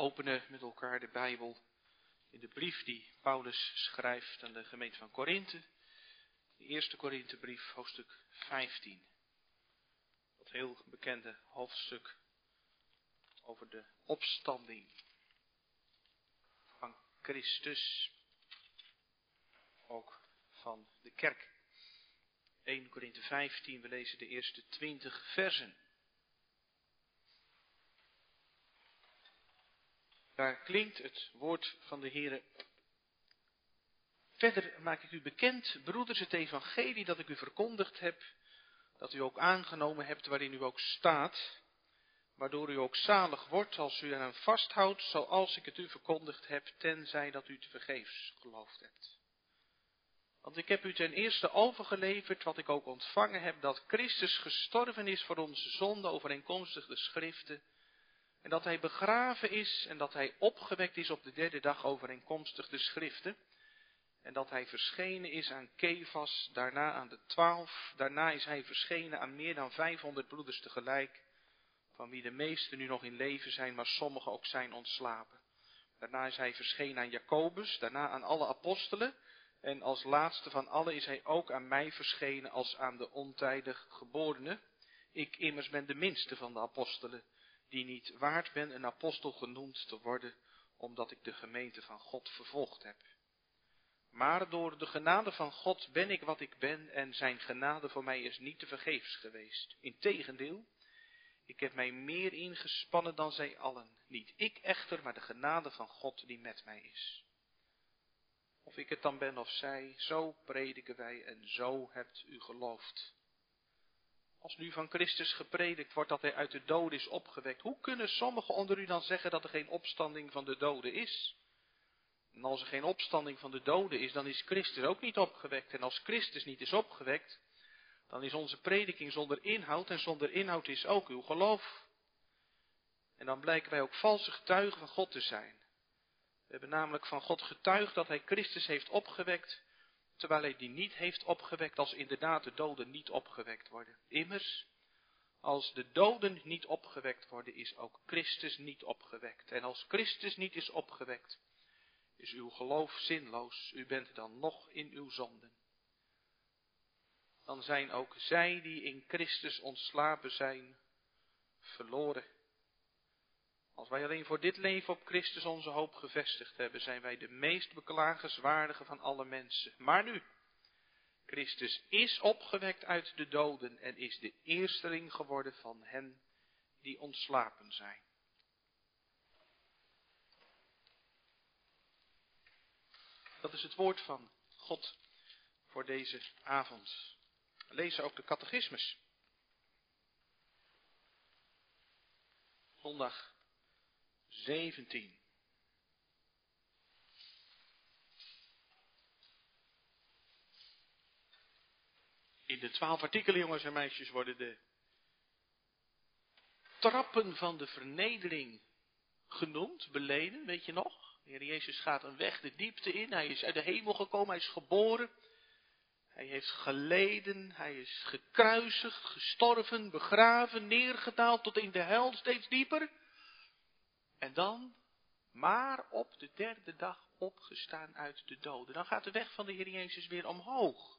openen met elkaar de Bijbel in de brief die Paulus schrijft aan de gemeente van Korinthe. De eerste Korinthebrief, hoofdstuk 15. Dat heel bekende hoofdstuk over de opstanding van Christus, ook van de kerk. 1 Korinthe 15, we lezen de eerste 20 versen. Daar klinkt het woord van de Heer. Verder maak ik u bekend, broeders, het evangelie dat ik u verkondigd heb, dat u ook aangenomen hebt waarin u ook staat, waardoor u ook zalig wordt als u eraan vasthoudt, zoals ik het u verkondigd heb, tenzij dat u te vergeefs geloofd hebt. Want ik heb u ten eerste overgeleverd wat ik ook ontvangen heb, dat Christus gestorven is voor onze zonde overeenkomstig de schriften, en dat hij begraven is en dat hij opgewekt is op de derde dag overeenkomstig de schriften. En dat hij verschenen is aan Kefas, daarna aan de twaalf. Daarna is hij verschenen aan meer dan vijfhonderd broeders tegelijk. Van wie de meesten nu nog in leven zijn, maar sommigen ook zijn ontslapen. Daarna is hij verschenen aan Jacobus, daarna aan alle apostelen. En als laatste van allen is hij ook aan mij verschenen als aan de ontijdig geborene. Ik immers ben de minste van de apostelen die niet waard ben een apostel genoemd te worden, omdat ik de gemeente van God vervolgd heb. Maar door de genade van God ben ik wat ik ben en zijn genade voor mij is niet te vergeefs geweest. Integendeel, ik heb mij meer ingespannen dan zij allen. Niet ik echter, maar de genade van God die met mij is. Of ik het dan ben of zij, zo prediken wij en zo hebt u geloofd. Als nu van Christus gepredikt wordt dat hij uit de doden is opgewekt, hoe kunnen sommigen onder u dan zeggen dat er geen opstanding van de doden is? En als er geen opstanding van de doden is, dan is Christus ook niet opgewekt. En als Christus niet is opgewekt, dan is onze prediking zonder inhoud en zonder inhoud is ook uw geloof. En dan blijken wij ook valse getuigen van God te zijn. We hebben namelijk van God getuigd dat hij Christus heeft opgewekt, terwijl hij die niet heeft opgewekt als inderdaad de doden niet opgewekt worden. Immers, als de doden niet opgewekt worden, is ook Christus niet opgewekt. En als Christus niet is opgewekt, is uw geloof zinloos. U bent dan nog in uw zonden. Dan zijn ook zij die in Christus ontslapen zijn, verloren. Als wij alleen voor dit leven op Christus onze hoop gevestigd hebben, zijn wij de meest beklagenswaardige van alle mensen. Maar nu, Christus is opgewekt uit de doden en is de eersteling geworden van hen die ontslapen zijn. Dat is het woord van God voor deze avond. Lezen ook de catechismus. Zondag 17. In de twaalf artikelen, jongens en meisjes, worden de trappen van de vernedering genoemd, beleden, weet je nog? De Heer Jezus gaat een weg de diepte in, hij is uit de hemel gekomen, hij is geboren. Hij heeft geleden, hij is gekruisigd, gestorven, begraven, neergedaald tot in de hel, steeds dieper. En dan, maar op de derde dag opgestaan uit de doden. Dan gaat de weg van de Heer Jezus weer omhoog.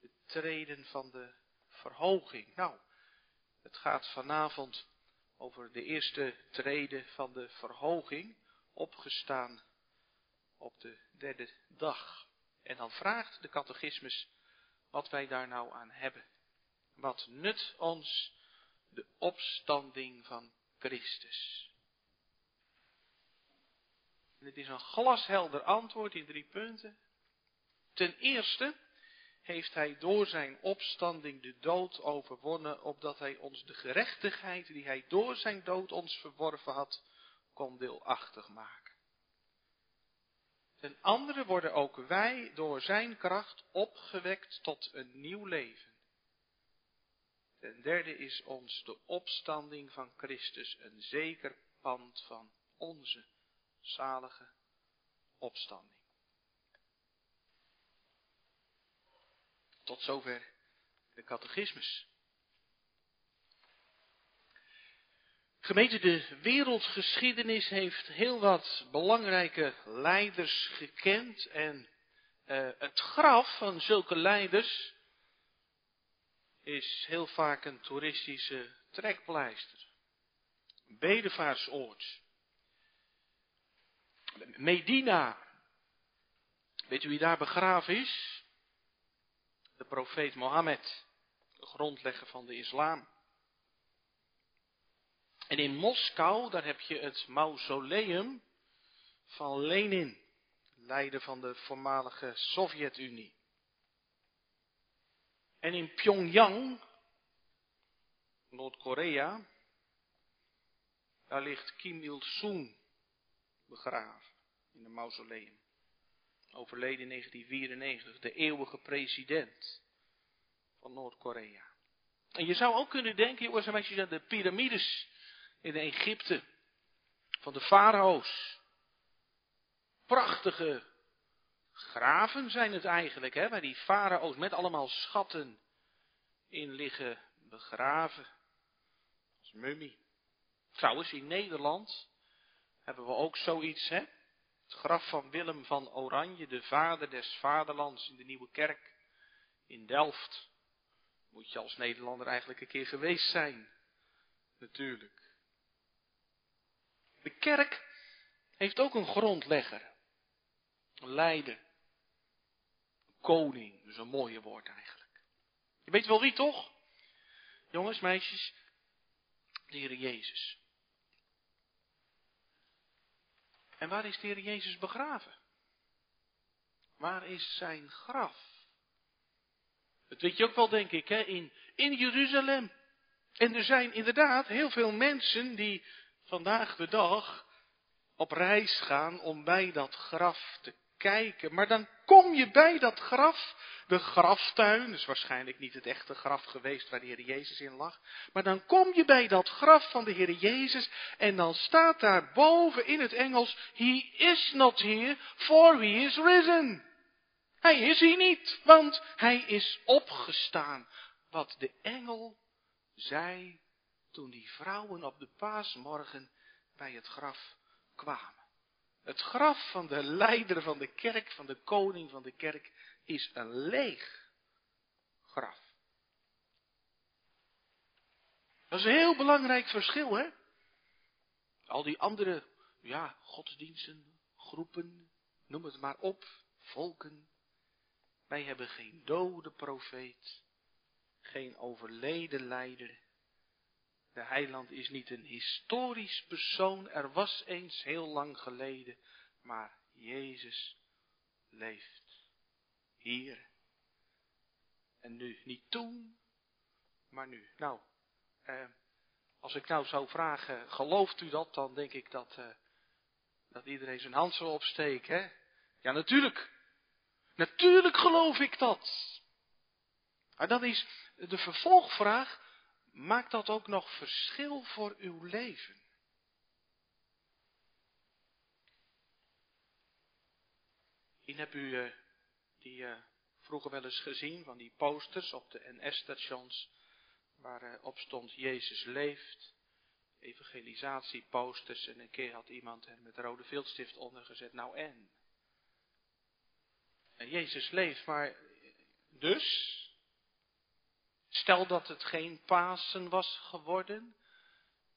Het treden van de verhoging. Nou, het gaat vanavond over de eerste treden van de verhoging, opgestaan op de derde dag. En dan vraagt de catechismus wat wij daar nou aan hebben. Wat nut ons de opstanding van Christus. En het is een glashelder antwoord in drie punten. Ten eerste heeft hij door zijn opstanding de dood overwonnen, opdat hij ons de gerechtigheid die hij door zijn dood ons verworven had, kon deelachtig maken. Ten andere worden ook wij door zijn kracht opgewekt tot een nieuw leven. Ten derde is ons de opstanding van Christus een zeker pand van onze zalige opstanding. Tot zover de catechismus. Gemeente, de wereldgeschiedenis heeft heel wat belangrijke leiders gekend en uh, het graf van zulke leiders is heel vaak een toeristische trekpleister. Bedevaartsoord. Medina. Weet u wie daar begraven is? De profeet Mohammed, de grondlegger van de islam. En in Moskou, daar heb je het mausoleum van Lenin, leider van de voormalige Sovjet-Unie. En in Pyongyang, Noord-Korea, daar ligt Kim Il-sung begraven in een mausoleum. Overleden in 1994, de eeuwige president van Noord-Korea. En je zou ook kunnen denken, jongens en meisjes, aan de piramides in Egypte van de farao's. Prachtige graven zijn het eigenlijk, hè, waar die farao's met allemaal schatten in liggen begraven. Als mummie. Trouwens, in Nederland hebben we ook zoiets, hè. Het graf van Willem van Oranje, de vader des vaderlands in de Nieuwe Kerk in Delft. Moet je als Nederlander eigenlijk een keer geweest zijn. Natuurlijk. De kerk heeft ook een grondlegger. Een leider. Koning. Dus een mooie woord eigenlijk. Je weet wel wie toch? Jongens, meisjes. De Jezus. En waar is de Heer Jezus begraven? Waar is zijn graf? Dat weet je ook wel, denk ik, hè? In, in Jeruzalem. En er zijn inderdaad heel veel mensen die vandaag de dag op reis gaan om bij dat graf te kijken. Maar dan kom je bij dat graf, de graftuin, dus waarschijnlijk niet het echte graf geweest waar de Heer Jezus in lag. Maar dan kom je bij dat graf van de Heer Jezus en dan staat daar boven in het Engels, He is not here, for he is risen. Hij is hier niet, want hij is opgestaan. Wat de engel zei toen die vrouwen op de paasmorgen bij het graf kwamen. Het graf van de leider van de kerk, van de koning van de kerk, is een leeg graf. Dat is een heel belangrijk verschil, hè? Al die andere, ja, godsdiensten, groepen, noem het maar op, volken. Wij hebben geen dode profeet, geen overleden leider, de heiland is niet een historisch persoon, er was eens heel lang geleden, maar Jezus leeft hier. En nu, niet toen, maar nu. Nou, eh, als ik nou zou vragen, gelooft u dat, dan denk ik dat, eh, dat iedereen zijn hand zou opsteken. Hè? Ja, natuurlijk. Natuurlijk geloof ik dat. Maar dat is de vervolgvraag. Maakt dat ook nog verschil voor uw leven? Misschien heb u uh, die uh, vroeger wel eens gezien van die posters op de NS-stations waar uh, op stond Jezus leeft. Evangelisatieposters en een keer had iemand er met rode viltstift onder gezet. Nou en? en Jezus leeft, maar dus? Stel dat het geen Pasen was geworden,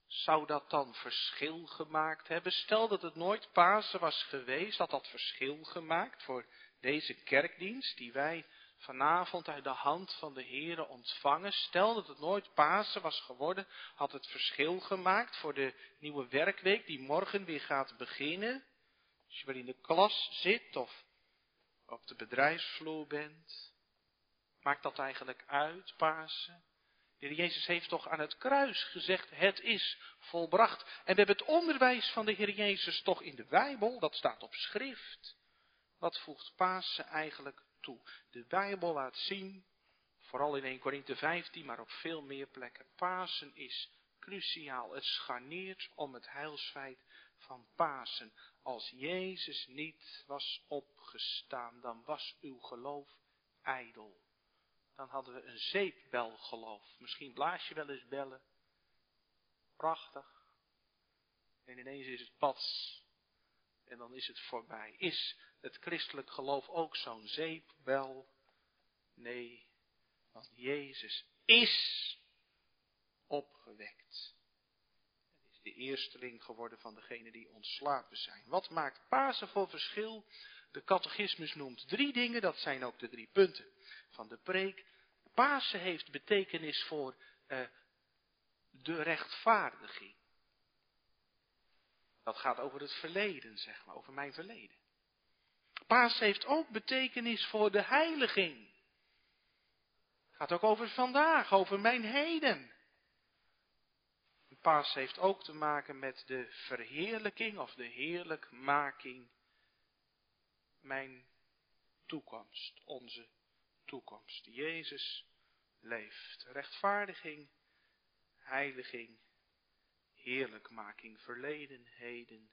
zou dat dan verschil gemaakt hebben? Stel dat het nooit Pasen was geweest, had dat verschil gemaakt voor deze kerkdienst die wij vanavond uit de hand van de Here ontvangen. Stel dat het nooit Pasen was geworden, had het verschil gemaakt voor de nieuwe werkweek die morgen weer gaat beginnen. Als je weer in de klas zit of op de bedrijfsvloer bent. Maakt dat eigenlijk uit, Pasen? De Heer Jezus heeft toch aan het kruis gezegd, het is volbracht. En we hebben het onderwijs van de Heer Jezus toch in de Bijbel, dat staat op schrift. Wat voegt Pasen eigenlijk toe? De Bijbel laat zien, vooral in 1 Korinthe 15, maar op veel meer plekken. Pasen is cruciaal. Het scharneert om het heilsfeit van Pasen. Als Jezus niet was opgestaan, dan was uw geloof ijdel dan hadden we een zeepbelgeloof. Misschien blaas je wel eens bellen. Prachtig. En ineens is het pad. En dan is het voorbij. Is het christelijk geloof ook zo'n zeep? Wel, nee. Want Jezus is opgewekt. Hij is de eersteling geworden van degenen die ontslapen zijn. Wat maakt Pasen voor verschil? De catechismus noemt drie dingen, dat zijn ook de drie punten van de preek. Pasen heeft betekenis voor uh, de rechtvaardiging. Dat gaat over het verleden, zeg maar, over mijn verleden. Paas heeft ook betekenis voor de heiliging. Gaat ook over vandaag, over mijn heden. Paas heeft ook te maken met de verheerlijking of de heerlijkmaking. Mijn toekomst, onze toekomst. Jezus leeft. Rechtvaardiging, heiliging, heerlijkmaking, verleden, heden,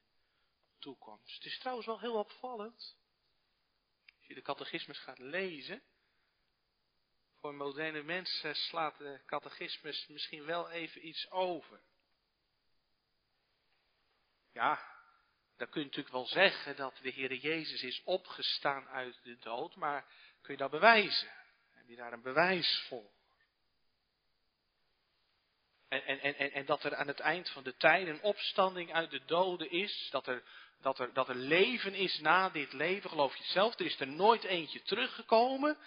toekomst. Het is trouwens wel heel opvallend. Als je de catechismus gaat lezen. Voor moderne mensen slaat de catechismus misschien wel even iets over. Ja, dan kun je natuurlijk wel zeggen dat de Heer Jezus is opgestaan uit de dood, maar kun je dat bewijzen? Heb je daar een bewijs voor? En, en, en, en dat er aan het eind van de tijd een opstanding uit de doden is, dat er, dat, er, dat er leven is na dit leven, geloof je zelf, er is er nooit eentje teruggekomen.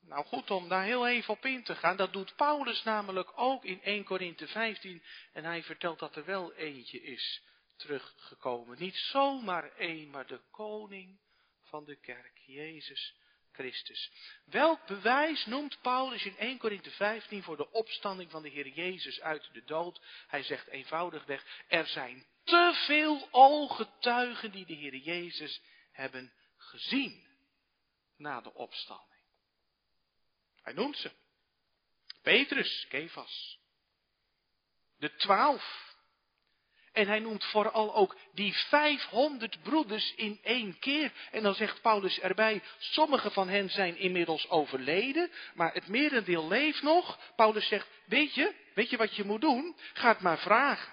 Nou goed om daar heel even op in te gaan, dat doet Paulus namelijk ook in 1 Korinthe 15 en hij vertelt dat er wel eentje is teruggekomen. Niet zomaar één, maar de koning van de kerk, Jezus Christus. Welk bewijs noemt Paulus in 1 Korinthe 15 voor de opstanding van de Heer Jezus uit de dood? Hij zegt eenvoudigweg, er zijn te veel ooggetuigen die de Heer Jezus hebben gezien na de opstanding. Hij noemt ze. Petrus, Kefas. De twaalf en hij noemt vooral ook die 500 broeders in één keer. En dan zegt Paulus erbij, sommige van hen zijn inmiddels overleden, maar het merendeel leeft nog. Paulus zegt, weet je, weet je wat je moet doen? Ga het maar vragen.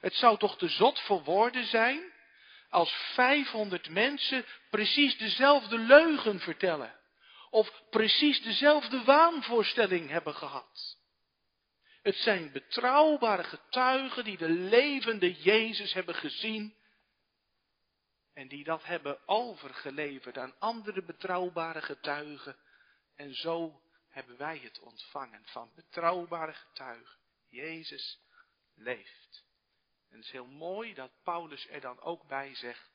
Het zou toch te zot voor woorden zijn als 500 mensen precies dezelfde leugen vertellen. Of precies dezelfde waanvoorstelling hebben gehad. Het zijn betrouwbare getuigen die de levende Jezus hebben gezien en die dat hebben overgeleverd aan andere betrouwbare getuigen. En zo hebben wij het ontvangen van betrouwbare getuigen. Jezus leeft. En het is heel mooi dat Paulus er dan ook bij zegt,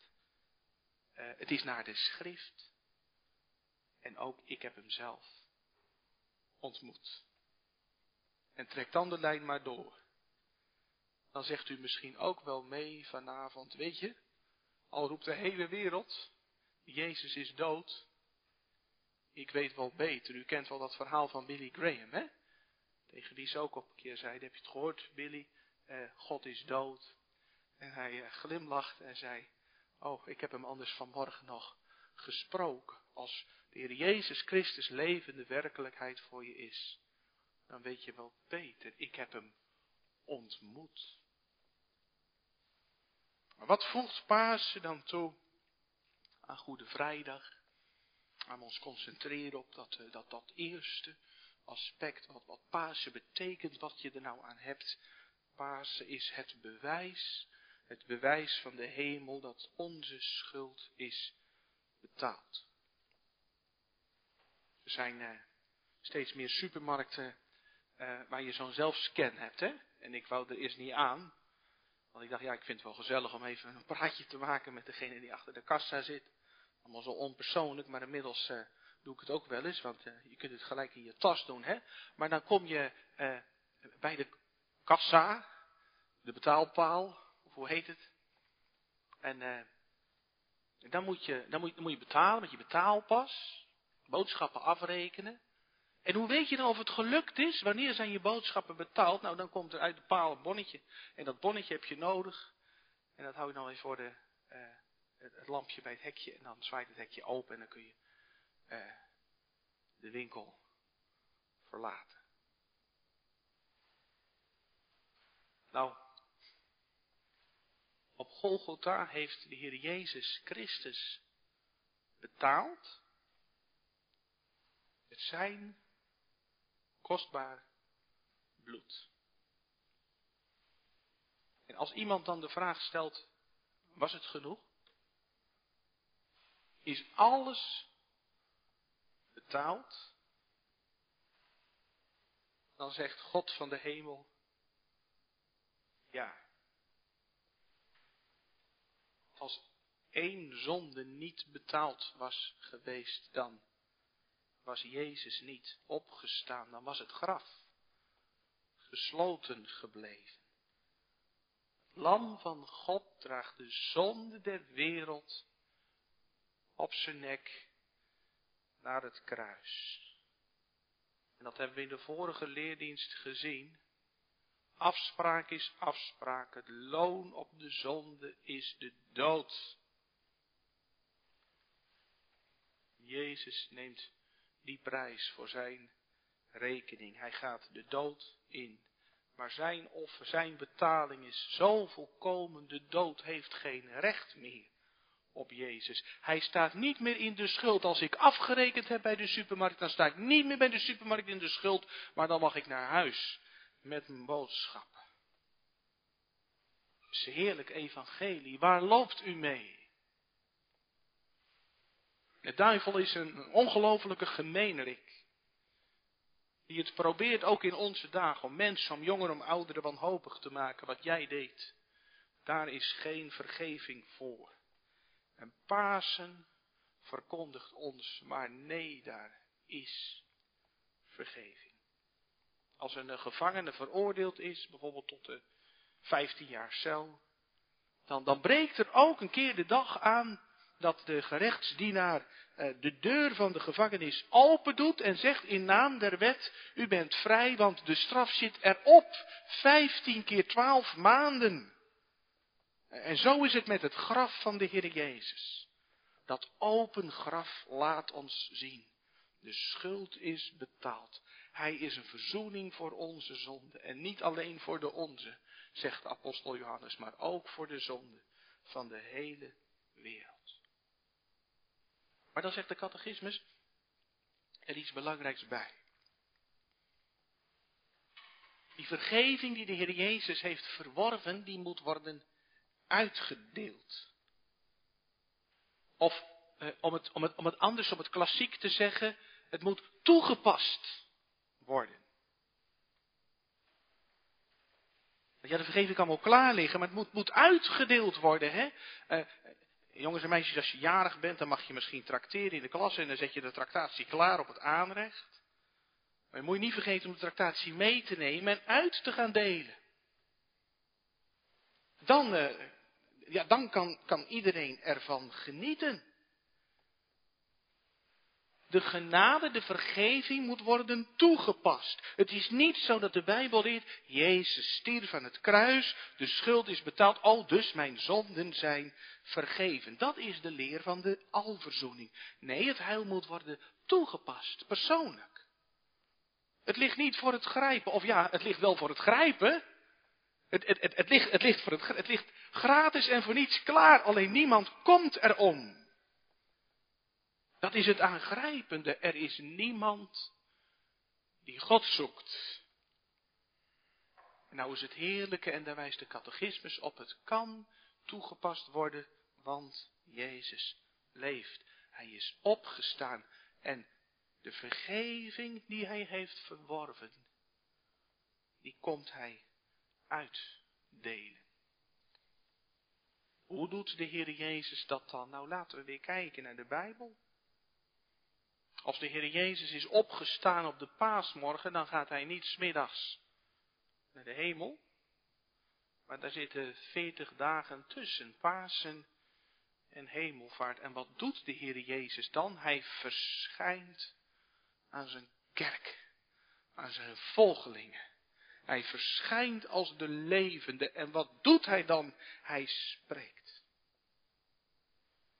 uh, het is naar de schrift. En ook ik heb hem zelf ontmoet. En trek dan de lijn maar door. Dan zegt u misschien ook wel mee vanavond, weet je, al roept de hele wereld, Jezus is dood. Ik weet wel beter, u kent wel dat verhaal van Billy Graham, hè? Tegen wie ze ook op een keer zei, heb je het gehoord, Billy? Eh, God is dood. En hij eh, glimlachte en zei, oh, ik heb hem anders vanmorgen nog gesproken. Als de Heer Jezus Christus levende werkelijkheid voor je is dan weet je wel beter, ik heb hem ontmoet. Maar wat voegt Pasen dan toe aan Goede Vrijdag? Aan ons concentreren op dat, eh, dat, dat eerste aspect, wat, wat Pasen betekent, wat je er nou aan hebt. Pasen is het bewijs, het bewijs van de hemel dat onze schuld is betaald. Er zijn eh, steeds meer supermarkten uh, waar je zo'n zelfscan hebt. Hè? En ik wou er eerst niet aan. Want ik dacht, ja, ik vind het wel gezellig om even een praatje te maken met degene die achter de kassa zit. Allemaal zo onpersoonlijk, maar inmiddels uh, doe ik het ook wel eens. Want uh, je kunt het gelijk in je tas doen. Hè? Maar dan kom je bij de kassa, de betaalpaal, of hoe heet het? En dan, moet je, dan, moet, dan moet je betalen met je betaalpas. Boodschappen afrekenen. En hoe weet je dan of het gelukt is? Wanneer zijn je boodschappen betaald? Nou, dan komt er uit de paal een bonnetje. En dat bonnetje heb je nodig. En dat hou je dan weer voor de, uh, het, lampje bij het hekje. En dan zwaait het hekje open en dan kun je uh, de winkel verlaten. Nou, Golgotha heeft de Heer Jezus Christus betaald met zijn kostbaar bloed. En als iemand dan de vraag stelt, was het genoeg? Is alles betaald? Dan zegt God van de hemel, ja. Als één zonde niet betaald was geweest, dan was Jezus niet opgestaan, dan was het graf gesloten gebleven. Lam van God draagt de zonde der wereld op zijn nek naar het kruis. En dat hebben we in de vorige leerdienst gezien. Afspraak is afspraak. Het loon op de zonde is de dood. Jezus neemt die prijs voor zijn rekening. Hij gaat de dood in. Maar zijn offer, zijn betaling is zo volkomen, de dood heeft geen recht meer op Jezus. Hij staat niet meer in de schuld. Als ik afgerekend heb bij de supermarkt, dan sta ik niet meer bij de supermarkt in de schuld, maar dan mag ik naar huis met mijn boodschap. Het is een heerlijk evangelie. Waar loopt u mee? De duivel is een ongelofelijke gemeenerik. Die het probeert ook in onze dagen om mensen, om jongeren, om ouderen wanhopig te maken. Wat jij deed. Daar is geen vergeving voor. En Pasen verkondigt ons, maar nee, daar is vergeving. Als een gevangene veroordeeld is, bijvoorbeeld tot de 15 jaar cel, dan, dan breekt er ook een keer de dag aan dat de gerechtsdienaar eh, de deur van de gevangenis open doet en zegt in naam der wet, u bent vrij, want de straf zit erop. 15 keer 12 maanden. En zo is het met het graf van de Heer Jezus. Dat open graf laat ons zien. De schuld is betaald. Hij is een verzoening voor onze zonde. En niet alleen voor de onze, zegt apostel Johannes, maar ook voor de zonde van de hele wereld. Maar dan zegt de catechismus er iets belangrijks bij. Die vergeving die de Heer Jezus heeft verworven, die moet worden uitgedeeld. Of eh, om, het, om, het, om het anders, om het klassiek te zeggen, het moet toegepast worden. Ja, de vergeving kan wel klaar liggen, maar het moet, moet uitgedeeld worden. Hè? Uh, jongens en meisjes, als je jarig bent, dan mag je misschien trakteren in de klas en dan zet je de tractatie klaar op het aanrecht. Maar je moet je niet vergeten om de tractatie mee te nemen en uit te gaan delen. Dan, uh, ja, dan kan, kan iedereen ervan genieten. De genade, de vergeving moet worden toegepast. Het is niet zo dat de Bijbel leert, Jezus stierf aan het kruis, de schuld is betaald, oh dus mijn zonden zijn vergeven. Dat is de leer van de alverzoening. Nee, het heil moet worden toegepast, persoonlijk. Het ligt niet voor het grijpen, of ja, het ligt wel voor het grijpen. Het, het, het, het, ligt, het, ligt, voor het, het ligt gratis en voor niets klaar, alleen niemand komt erom. Dat is het aangrijpende. Er is niemand die God zoekt. En nou is het heerlijke, en daar wijst de catechismus op, het kan toegepast worden, want Jezus leeft. Hij is opgestaan en de vergeving die hij heeft verworven, die komt hij uitdelen. Hoe doet de Heer Jezus dat dan? Nou, laten we weer kijken naar de Bijbel. Als de Heer Jezus is opgestaan op de paasmorgen, dan gaat hij niet smiddags naar de hemel. Maar daar zitten veertig dagen tussen Pasen en hemelvaart. En wat doet de Heer Jezus dan? Hij verschijnt aan zijn kerk, aan zijn volgelingen. Hij verschijnt als de levende. En wat doet hij dan? Hij spreekt.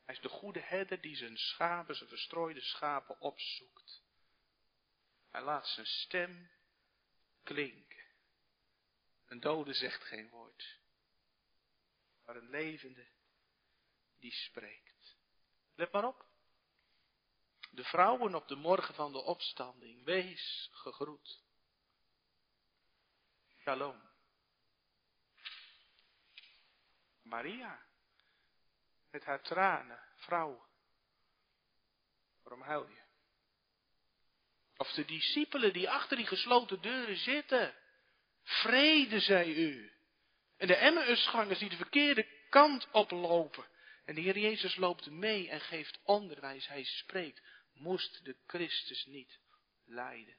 Hij is de goede herder die zijn schapen, zijn verstrooide schapen opzoekt. Hij laat zijn stem klinken. Een dode zegt geen woord. Maar een levende die spreekt. Let maar op. De vrouwen op de morgen van de opstanding, wees gegroet. Shalom. Maria, met haar tranen, vrouw, waarom huil je? Of de discipelen die achter die gesloten deuren zitten, vrede zij u. En de Emmausgangers die de verkeerde kant oplopen. En de Heer Jezus loopt mee en geeft onderwijs. Hij spreekt. Moest de Christus niet lijden?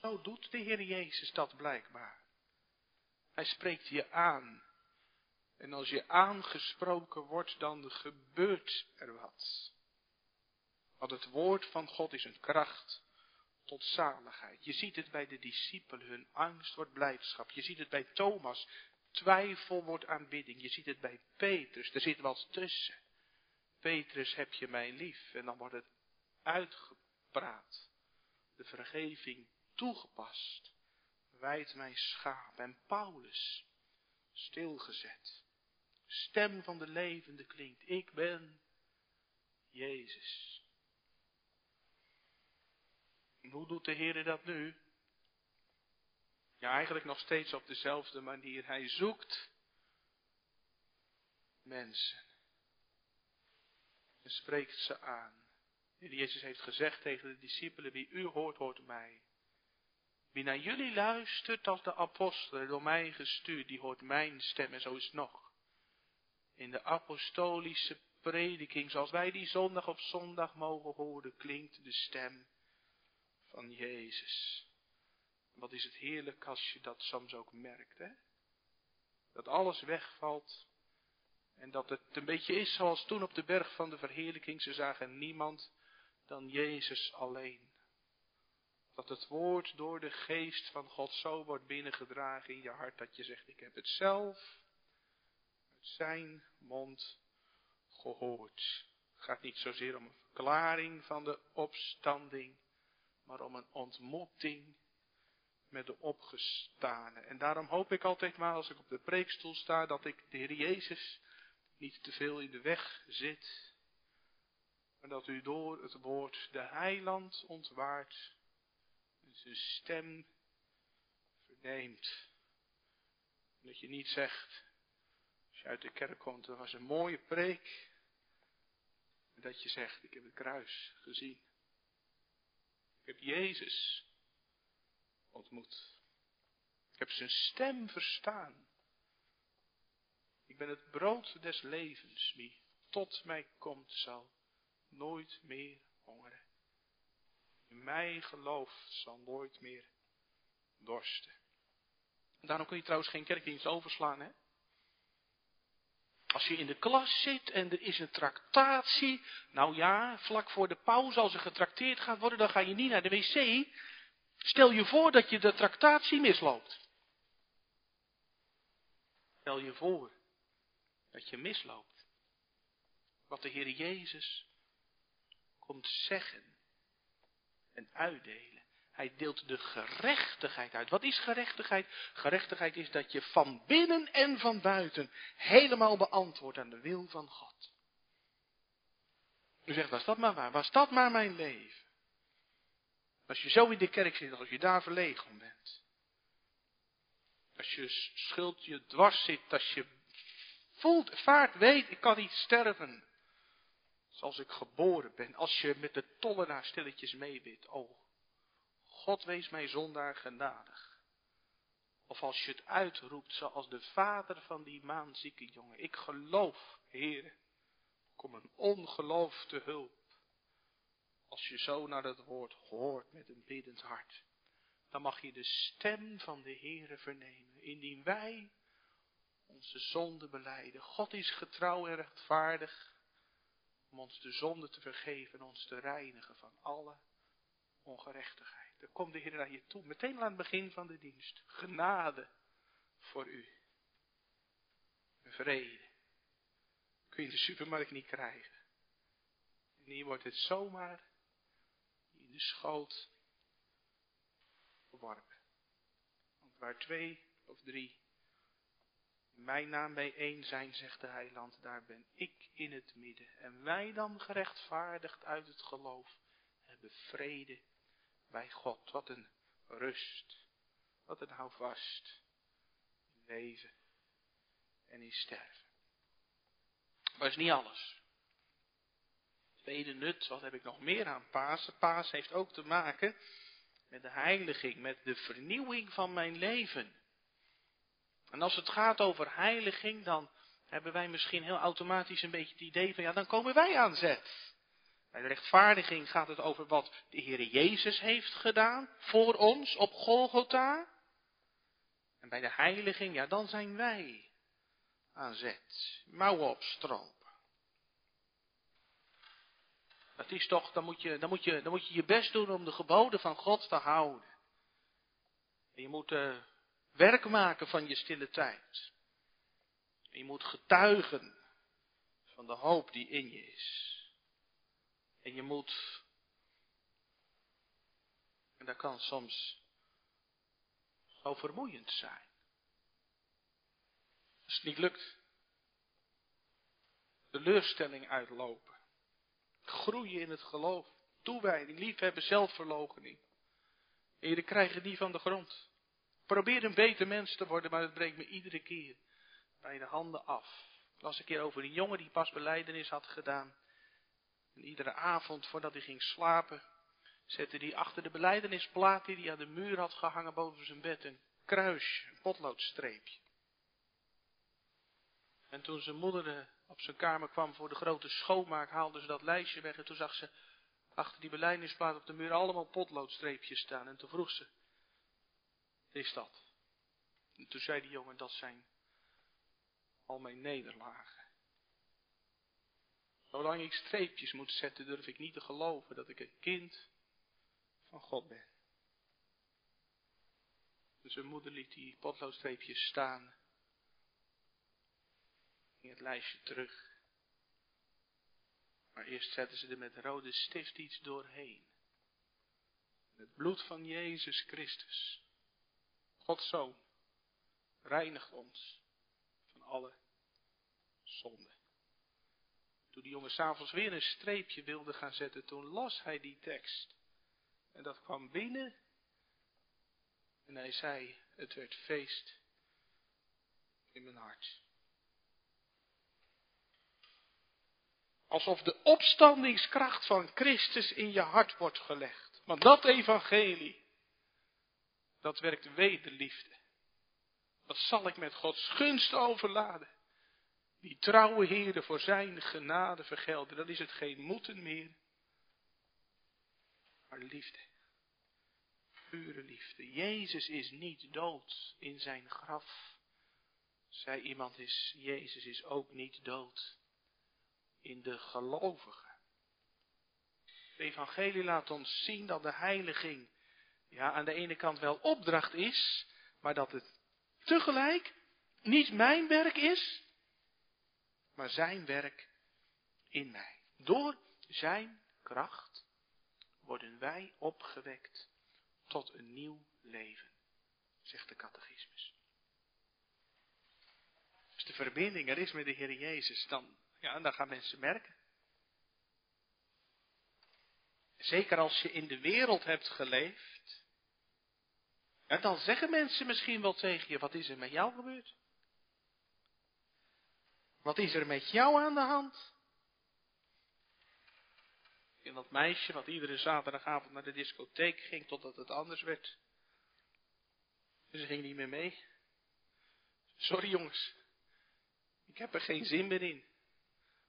Zo doet de Heer Jezus dat blijkbaar. Hij spreekt je aan. En als je aangesproken wordt, dan gebeurt er wat. Want het woord van God is een kracht tot zaligheid. Je ziet het bij de discipelen, hun angst wordt blijdschap. Je ziet het bij Thomas, twijfel wordt aanbidding. Je ziet het bij Petrus, er zit wat tussen. Petrus, heb je mij lief? En dan wordt het uitgepraat. De vergeving toegepast. Wijd mijn schaap. En Paulus, stilgezet. Stem van de levende klinkt. Ik ben Jezus. En hoe doet de Heer dat nu? Ja, eigenlijk nog steeds op dezelfde manier. Hij zoekt mensen. En spreekt ze aan. En Jezus heeft gezegd tegen de discipelen, wie u hoort, hoort mij. Wie naar jullie luistert als de apostelen, door mij gestuurd, die hoort mijn stem. En zo is het nog. In de apostolische prediking, zoals wij die zondag op zondag mogen horen, klinkt de stem van Jezus. Wat is het heerlijk als je dat soms ook merkt, hè? Dat alles wegvalt en dat het een beetje is zoals toen op de berg van de verheerlijking. Ze zagen niemand dan Jezus alleen. Dat het woord door de geest van God zo wordt binnengedragen in je hart dat je zegt, ik heb het zelf zijn mond gehoord. Het gaat niet zozeer om een verklaring van de opstanding, maar om een ontmoeting met de opgestane. En daarom hoop ik altijd maar als ik op de preekstoel sta dat ik de Heer Jezus niet te veel in de weg zit, maar dat u door het woord de heiland ontwaart en zijn stem verneemt. Dat je niet zegt, als je uit de kerk komt, dat was een mooie preek, dat je zegt, ik heb het kruis gezien. Ik heb Jezus ontmoet. Ik heb zijn stem verstaan. Ik ben het brood des levens. Wie tot mij komt, zal nooit meer hongeren. In mij gelooft, zal nooit meer dorsten. Daarom kun je trouwens geen kerkdienst overslaan, hè? Als je in de klas zit en er is een tractatie, nou ja, vlak voor de pauze als er getrakteerd gaat worden, dan ga je niet naar de wc. Stel je voor dat je de tractatie misloopt. Stel je voor dat je misloopt. Wat de Heer Jezus komt zeggen en uitdelen. Hij deelt de gerechtigheid uit. Wat is gerechtigheid? Gerechtigheid is dat je van binnen en van buiten helemaal beantwoordt aan de wil van God. U zegt, was dat maar waar? Was dat maar mijn leven? Als je zo in de kerk zit, als je daar verlegen bent. Als je schuld je dwars zit, als je voelt, vaart, weet, ik kan niet sterven. Zoals ik geboren ben. Als je met de tollenaar stilletjes meebidt. Oh, God wees mij zondaar genadig. Of als je het uitroept zoals de vader van die maanzieke jongen. Ik geloof, Heer, kom een ongeloof te hulp. Als je zo naar het woord hoort met een biddend hart, dan mag je de stem van de Heere vernemen. Indien wij onze zonde beleiden. God is getrouw en rechtvaardig om ons de zonde te vergeven en ons te reinigen van alle ongerechtigheid. Dan komt de Heer naar je toe, meteen aan het begin van de dienst. Genade voor u. Vrede. Kun je in de supermarkt niet krijgen. En hier wordt het zomaar in de schoot geworpen. Want waar twee of drie mijn naam bijeen zijn, zegt de heiland, daar ben ik in het midden. En wij dan gerechtvaardigd uit het geloof hebben vrede bij God. Wat een rust, wat een houvast in leven en in sterven. Maar is niet alles. Tweede nut, wat heb ik nog meer aan Pasen? Paas heeft ook te maken met de heiliging, met de vernieuwing van mijn leven. En als het gaat over heiliging, dan hebben wij misschien heel automatisch een beetje het idee van, ja, dan komen wij aan zet. Bij de rechtvaardiging gaat het over wat de Heer Jezus heeft gedaan voor ons op Golgotha. En bij de heiliging, ja, dan zijn wij aan zet. Mouwen opstropen. Dat is toch, dan moet, je, dan, moet je, dan moet je je best doen om de geboden van God te houden. En je moet uh, werk maken van je stille tijd. En je moet getuigen van de hoop die in je is. En je moet, en dat kan soms zo zijn. Als het niet lukt, de leurstelling uitlopen. Groeien in het geloof, toewijding, liefhebben, zelfverloochening. En jullie krijgen die van de grond. Probeer een beter mens te worden, maar het breekt me iedere keer bij de handen af. Ik las een keer over een jongen die pas beleidenis had gedaan. En iedere avond voordat hij ging slapen, zette hij achter de beleidenisplaat die hij aan de muur had gehangen boven zijn bed een kruisje, een potloodstreepje. En toen zijn moeder eh, op zijn kamer kwam voor de grote schoonmaak, haalde ze dat lijstje weg en toen zag ze achter die beleidingsplaat op de muur allemaal potloodstreepjes staan. En toen vroeg ze, is dat? En toen zei die jongen, dat zijn al mijn nederlagen. Zolang ik streepjes moet zetten, durf ik niet te geloven dat ik een kind van God ben. Dus zijn moeder liet die potloodstreepjes staan. Ging het lijstje terug. Maar eerst zetten ze er met rode stift iets doorheen. Het bloed van Jezus Christus, Gods Zoon, reinigt ons van alle zonde. Toen die jongen s'avonds weer een streepje wilde gaan zetten, toen las hij die tekst. En dat kwam binnen. En hij zei, het werd feest in mijn hart. Alsof de opstandingskracht van Christus in je hart wordt gelegd. Want dat evangelie, dat werkt wederliefde. Dat zal ik met Gods gunst overladen. Die trouwe Heere voor zijn genade vergelden. Dan is het geen moeten meer, maar liefde. Pure liefde. Jezus is niet dood in zijn graf. Zij iemand is, Jezus is ook niet dood in de gelovigen. De evangelie laat ons zien dat de heiliging ja, aan de ene kant wel opdracht is, maar dat het tegelijk niet mijn werk is, maar zijn werk in mij. Door zijn kracht worden wij opgewekt tot een nieuw leven, zegt de catechismus. Als de verbinding er is met de Heer Jezus, dan, ja, dan gaan mensen merken. Zeker als je in de wereld hebt geleefd, en dan zeggen mensen misschien wel tegen je, wat is er met jou gebeurd? Wat is er met jou aan de hand? En dat meisje wat iedere zaterdagavond naar de discotheek ging totdat het anders werd. Ze ging niet meer mee. Sorry jongens, ik heb er geen zin meer in.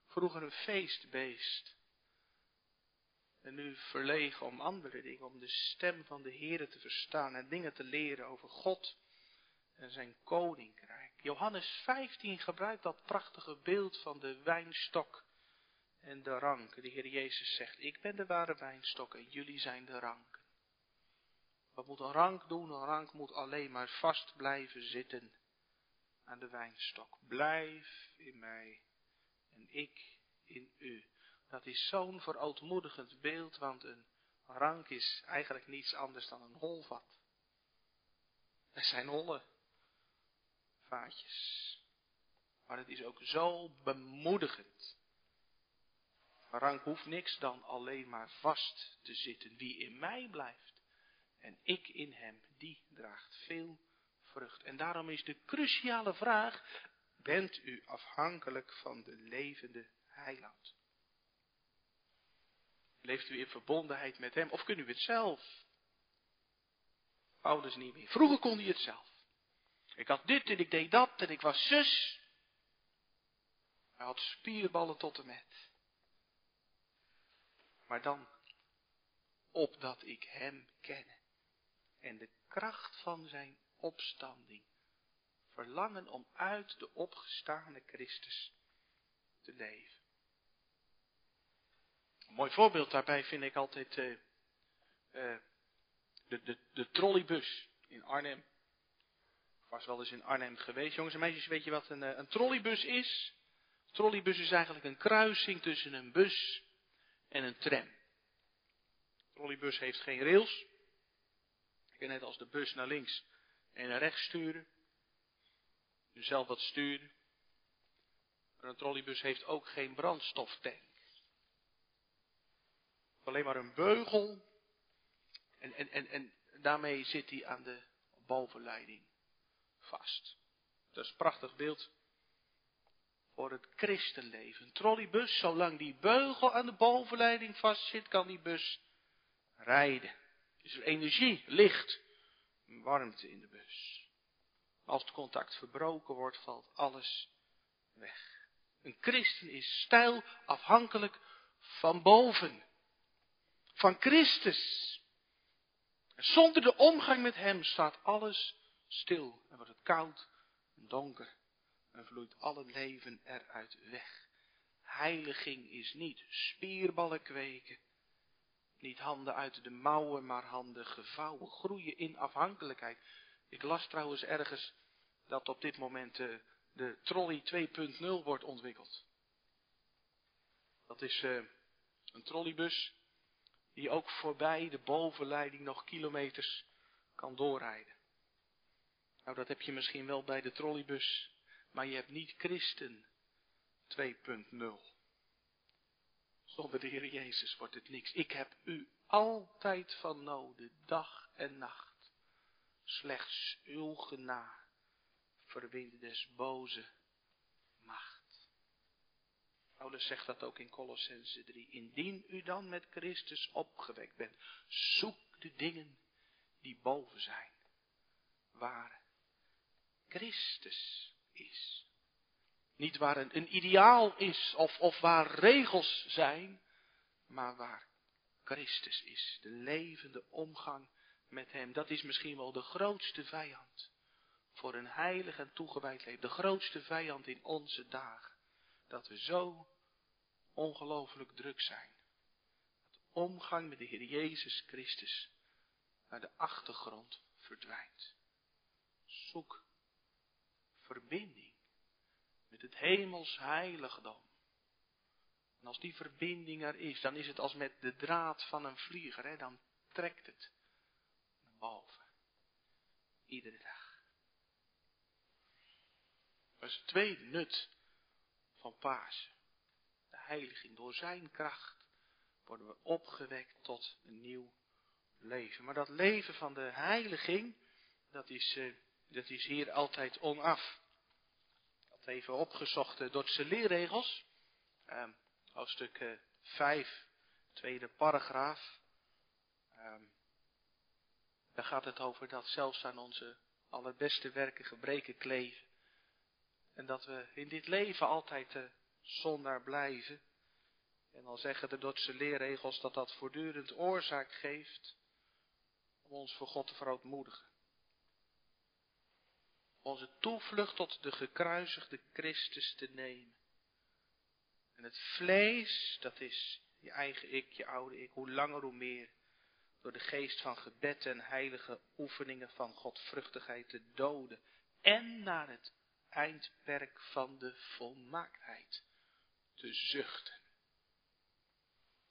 Vroeger een feestbeest. En nu verlegen om andere dingen, om de stem van de Heer te verstaan en dingen te leren over God en zijn koninkrijk. Johannes 15 gebruikt dat prachtige beeld van de wijnstok en de ranken. De Heer Jezus zegt, ik ben de ware wijnstok en jullie zijn de ranken. Wat moet een rank doen? Een rank moet alleen maar vast blijven zitten aan de wijnstok. Blijf in mij en ik in u. Dat is zo'n verootmoedigend beeld, want een rank is eigenlijk niets anders dan een holvat. Er zijn hollen Maar het is ook zo bemoedigend. Rang hoeft niks dan alleen maar vast te zitten. Wie in mij blijft en ik in hem, die draagt veel vrucht. En daarom is de cruciale vraag, bent u afhankelijk van de levende heiland? Leeft u in verbondenheid met hem of kunt u het zelf? Ouders niet meer. Vroeger kon hij het zelf. Ik had dit en ik deed dat en ik was zus. Hij had spierballen tot en met. Maar dan, opdat ik hem ken en de kracht van zijn opstanding, verlangen om uit de opgestane Christus te leven. Een mooi voorbeeld daarbij vind ik altijd uh, uh, de, de, de trolleybus in Arnhem. Was wel eens in Arnhem geweest. Jongens en meisjes, weet je wat een, eh, een trolleybus is? Een trolleybus is eigenlijk een kruising tussen een bus en een tram. De trolleybus heeft geen rails. Je kan net als de bus naar links en naar rechts sturen. Je zelf wat sturen. Maar een trolleybus heeft ook geen brandstoftank. Alleen maar een beugel. En, en, en, en daarmee zit hij aan de bovenleiding vast. Dat is een prachtig beeld voor het christenleven. Een trolleybus, zolang die beugel aan de bovenleiding vastzit, kan die bus rijden. Is er energie, licht, warmte in de bus. Als het contact verbroken wordt, valt alles weg. Een christen is stijl afhankelijk van boven. Van Christus. zonder de omgang met Hem staat alles stil en wordt het koud en donker en vloeit al het leven eruit weg. Heiliging is niet spierballen kweken, niet handen uit de mouwen, maar handen gevouwen, groeien in afhankelijkheid. Ik las trouwens ergens dat op dit moment de, de trolley 2.0 wordt ontwikkeld. Dat is uh, een trolleybus die ook voorbij de bovenleiding nog kilometers kan doorrijden. Nou, dat heb je misschien wel bij de trolleybus maar je hebt niet Christen 2.0. Zonder de Heer Jezus wordt het niks. Ik heb u altijd van noden, dag en nacht. Slechts uw genade verwint des boze macht. Paulus zegt dat ook in Colossense 3. Indien u dan met Christus opgewekt bent, zoek de dingen die boven zijn, waar Christus is. Niet waar een, ideaal is of, of waar regels zijn, maar waar Christus is. De levende omgang met Hem. Dat is misschien wel de grootste vijand voor een heilig en toegewijd leven. De grootste vijand in onze dagen. Dat we zo ongelooflijk druk zijn. Dat de omgang met de Heer Jezus Christus naar de achtergrond verdwijnt. Zoek verbinding met het hemels heiligdom. En als die verbinding er is, dan is het als met de draad van een vlieger, hè? dan trekt het naar boven. Iedere dag. Dat is het tweede nut van Pasen. De heiliging. Door zijn kracht worden we opgewekt tot een nieuw leven. Maar dat leven van de heiliging, dat is, eh, dat is hier altijd onaf even opgezocht de Dordtse leerregels. Uh, hoofdstuk uh, 5, tweede paragraaf. Uh, daar gaat het over dat zelfs aan onze allerbeste werken gebreken kleven. En dat we in dit leven altijd uh, zondaar blijven. En dan zeggen de Dordtse leerregels dat dat voortdurend oorzaak geeft om ons voor God te verootmoedigen onze toevlucht tot de gekruisigde Christus te nemen. En het vlees, dat is je eigen ik, je oude ik, hoe langer hoe meer, door de geest van gebed en heilige oefeningen van godvruchtigheid te doden en naar het eindperk van de volmaaktheid te zuchten.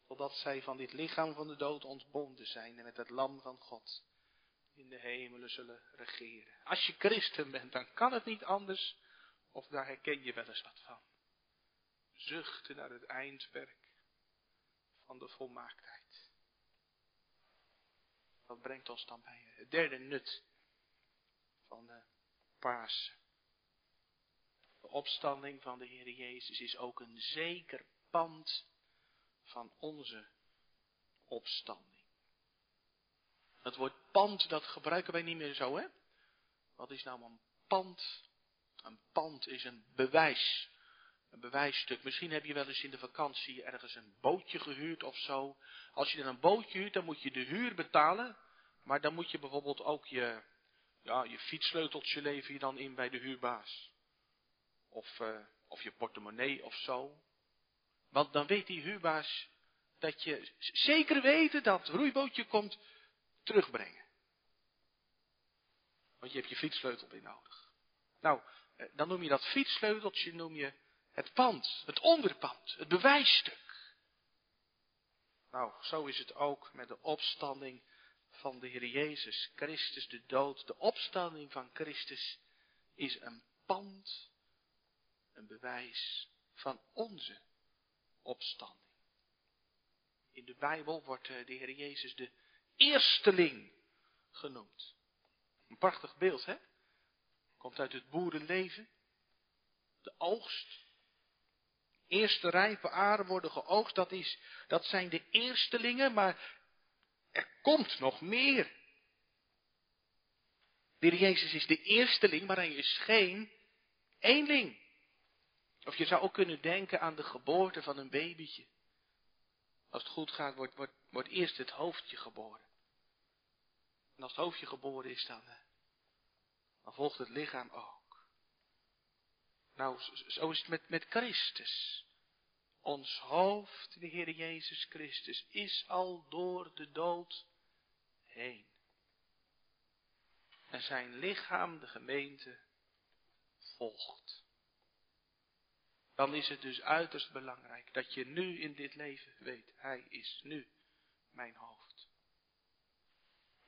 Totdat zij van dit lichaam van de dood ontbonden zijn en met het lam van God in de hemelen zullen regeren. Als je christen bent, dan kan het niet anders Of daar herken je wel eens wat van. Zuchten naar het eindwerk van de volmaaktheid. Dat brengt ons dan bij het derde nut van de Pasen. De opstanding van de Heer Jezus is ook een zeker pand van onze opstanding. Het woord pand, dat gebruiken wij niet meer zo, hè? Wat is nou een pand? Een pand is een bewijs. Een bewijsstuk. Misschien heb je wel eens in de vakantie ergens een bootje gehuurd of zo. Als je dan een bootje huurt, dan moet je de huur betalen. Maar dan moet je bijvoorbeeld ook je, ja, je fietssleuteltje lever je dan in bij de huurbaas. Of, uh, of je portemonnee of zo. Want dan weet die huurbaas dat je zeker weten dat het roeibootje komt terugbrengen. Want je hebt je fietssleutel weer nodig. Nou, eh, dan noem je dat fietssleuteltje noem je het pand, het onderpand, het bewijsstuk. Nou, zo is het ook met de opstanding van de Heer Jezus Christus, de dood. De opstanding van Christus is een pand, een bewijs van onze opstanding. In de Bijbel wordt eh, de Heer Jezus de eersteling genoemd. Een prachtig beeld, hè? Komt uit het boerenleven. De oogst. Eerste rijpe aren worden geoogst, dat, is, dat zijn de eerstelingen, maar er komt nog meer. De Jezus is de eersteling, maar hij is geen eenling. Of je zou ook kunnen denken aan de geboorte van een babytje. Als het goed gaat, wordt, wordt, wordt eerst het hoofdje geboren. En als het hoofdje geboren is, dan, eh, volgt het lichaam ook. Nou, zo is het met, met Christus. Ons hoofd, de Heer Jezus Christus, is al door de dood heen. En zijn lichaam, de gemeente, volgt. Dan is het dus uiterst belangrijk dat je nu in dit leven weet, Hij is nu mijn hoofd.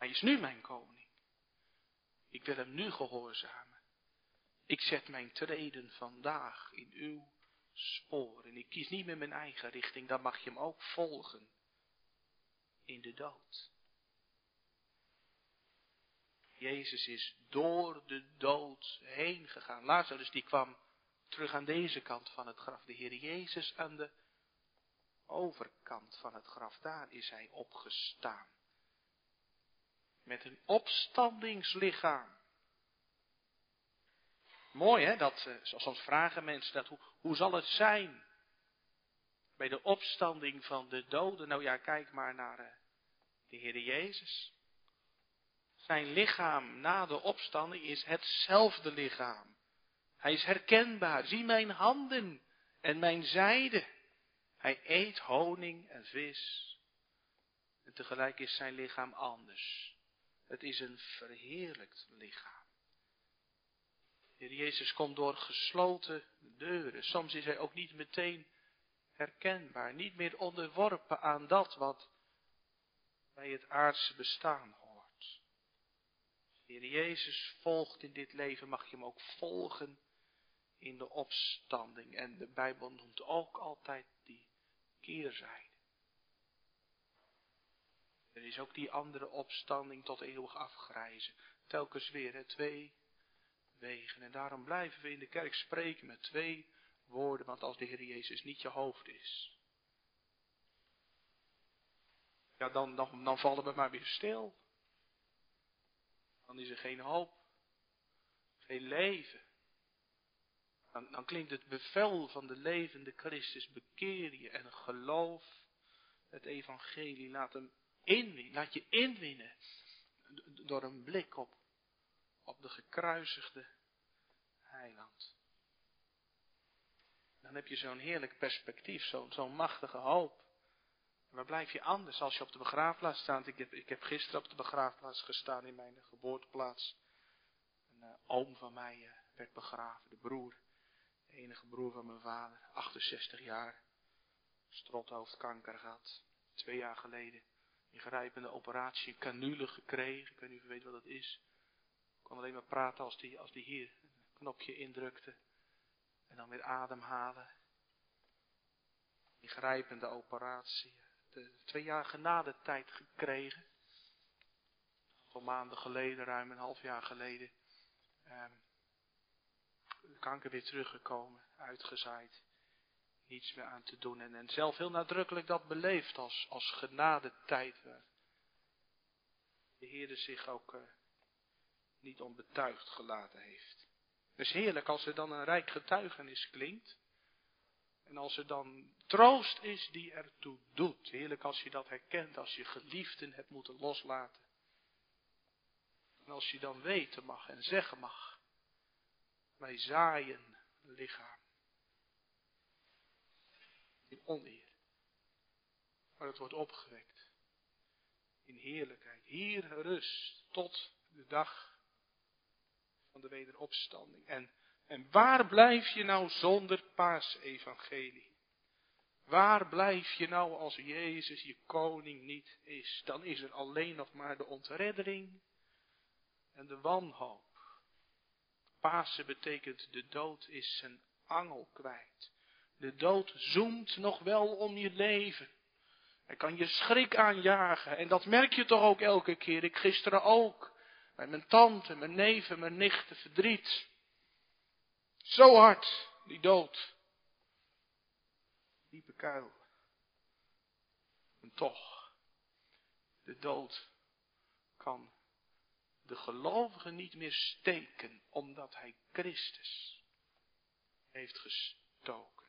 Hij is nu mijn koning. Ik wil hem nu gehoorzamen. Ik zet mijn treden vandaag in uw sporen. Ik kies niet meer mijn eigen richting, dan mag je hem ook volgen in de dood. Jezus is door de dood heen gegaan. Lazarus die kwam terug aan deze kant van het graf. De Heer Jezus aan de overkant van het graf. Daar is hij opgestaan. Met een opstandingslichaam. Mooi hè, dat, soms vragen mensen dat, hoe, hoe zal het zijn? Bij de opstanding van de doden. Nou ja, kijk maar naar uh, de Heer Jezus. Zijn lichaam na de opstanding is hetzelfde lichaam. Hij is herkenbaar. Zie mijn handen en mijn zijde. Hij eet honing en vis. En tegelijk is zijn lichaam anders. Het is een verheerlijkt lichaam. Heer Jezus komt door gesloten deuren. Soms is hij ook niet meteen herkenbaar, niet meer onderworpen aan dat wat bij het aardse bestaan hoort. Heer Jezus volgt in dit leven, mag je hem ook volgen in de opstanding. En de Bijbel noemt ook altijd die keerzijde. Er is ook die andere opstanding tot eeuwig afgrijzen. Telkens weer, hè, twee wegen. En daarom blijven we in de kerk spreken met twee woorden, want als de Heer Jezus niet je hoofd is, ja, dan, dan, vallen we maar weer stil. Dan is er geen hoop, geen leven. Dan, dan klinkt het bevel van de levende Christus, bekeer je en geloof het evangelie. Laat hem laat je inwinnen door een blik op, op de gekruisigde heiland. Dan heb je zo'n heerlijk perspectief, zo'n machtige hoop. waar blijf je anders als je op de begraafplaats staat? Ik heb, ik heb gisteren op de begraafplaats gestaan in mijn geboorteplaats. Een uh, oom van mij uh, werd begraven, de broer enige broer van mijn vader, 68 jaar, strothoofdkanker gehad, twee jaar geleden, ingrijpende operatie, canule gekregen, ik weet niet of u weet wat dat is. Ik kon alleen maar praten als die, als die hier een knopje indrukte. En dan weer ademhalen. Ingrijpende operatie. De twee jaar genade tijd gekregen. Een maanden geleden, ruim een half jaar geleden. Eh, kanker weer teruggekomen, uitgezaaid. Niets meer aan te doen. En, en zelf heel nadrukkelijk dat beleefd als, als genadetijd. Waar de Heer zich ook uh, niet onbetuigd gelaten heeft. Het is heerlijk als er dan een rijk getuigenis klinkt. En als er dan troost is die ertoe doet. Heerlijk als je dat herkent, als je geliefden hebt moeten loslaten. En als je dan weten mag en zeggen mag. Wij zaaien lichaam. In oneer. Maar het wordt opgewekt. In heerlijkheid. Hier rust tot de dag van de wederopstanding. En, en waar blijf je nou zonder paasevangelie? Waar blijf je nou als Jezus je koning niet is? Dan is er alleen nog maar de ontreddering en de wanhoop. Pasen betekent de dood is zijn angel kwijt. De dood zoemt nog wel om je leven. Hij kan je schrik aanjagen. En dat merk je toch ook elke keer. Ik gisteren ook. Bij mijn tante, mijn neven, mijn nichten, verdriet. Zo hard, die dood. Diepe kuil. En toch, de dood kan de gelovige niet meer steken, omdat hij Christus heeft gestoken.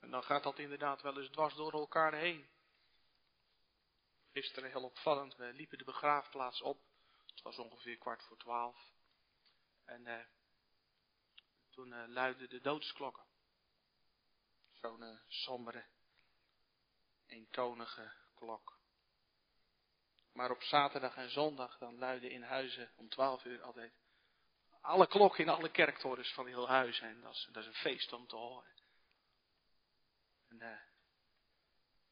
En dan gaat dat inderdaad wel eens dwars door elkaar heen. Gisteren heel opvallend, we liepen de begraafplaats op. Het was ongeveer kwart voor twaalf. En eh, toen eh, luidden de doodsklokken. Zo'n eh, sombere, eentonige klok. Maar op zaterdag en zondag dan luiden in huizen om twaalf uur altijd alle klokken in alle kerktorens van heel huis. En dat is, dat is een feest om te horen. En uh,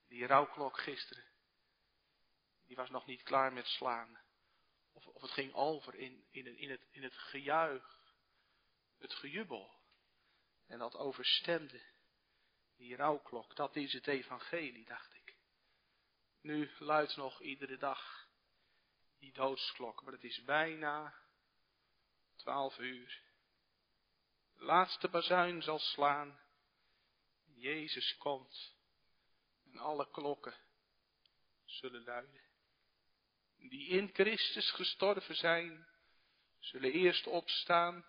die rouwklok gisteren, die was nog niet klaar met slaan. Of, of het ging over in, in, in, het, in het gejuich, het gejubel. En dat overstemde die rouwklok. Dat is het evangelie, dacht ik. Nu luidt nog iedere dag die doodsklok, maar het is bijna twaalf uur. De laatste bazuin zal slaan. Jezus komt en alle klokken zullen luiden. Die in Christus gestorven zijn, zullen eerst opstaan.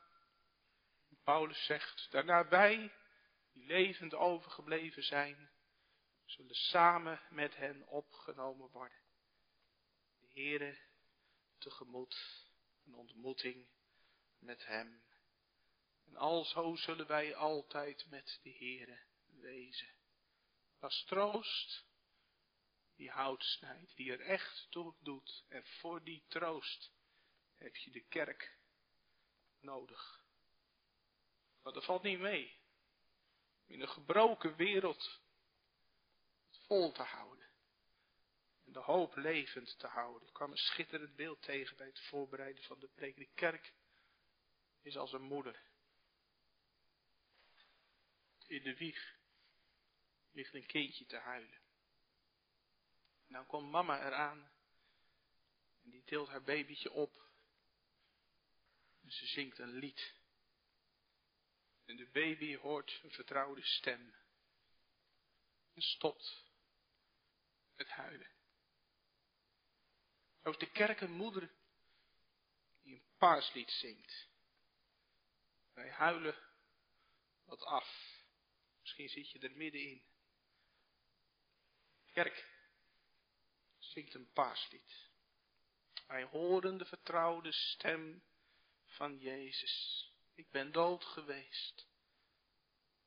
Paulus zegt, daarna wij, die levend overgebleven zijn, zullen samen met hen opgenomen worden. De Heere tegemoet, een ontmoeting met Hem. En alzo zullen wij altijd met de Heere wezen. Als troost die hout snijdt, die er echt toe doet. En voor die troost heb je de kerk nodig. Maar dat valt niet mee. In een gebroken wereld vol te houden. En de hoop levend te houden. Ik kwam een schitterend beeld tegen bij het voorbereiden van de preek. De kerk is als een moeder. In de wieg ligt een kindje te huilen. En dan komt mama eraan. En die tilt haar babytje op. En ze zingt een lied. En de baby hoort een vertrouwde stem. En stopt het huilen. Is de kerk moeder die een paarslied zingt. Wij huilen wat af. Misschien zit je er middenin. Kerk zingt een paarslied. Wij horen de vertrouwde stem van Jezus. Ik ben dood geweest.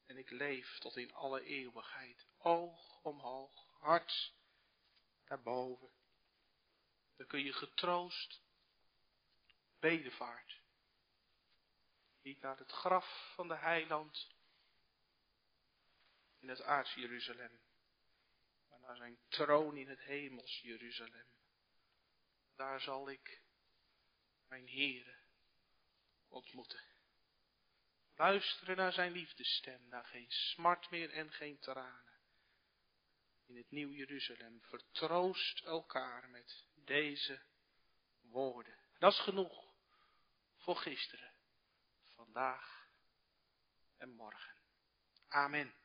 En ik leef tot in alle eeuwigheid. Oog omhoog, hart daarboven. Dan kun je getroost bedevaart. Niet naar het graf van de heiland in het aardse Jeruzalem, naar zijn troon in het hemels Jeruzalem. Daar zal ik mijn Heere ontmoeten. Luisteren naar zijn liefdestem, naar geen smart meer en geen tranen. In het nieuw Jeruzalem vertroost elkaar met deze woorden. Dat is genoeg voor gisteren, vandaag en morgen. Amen.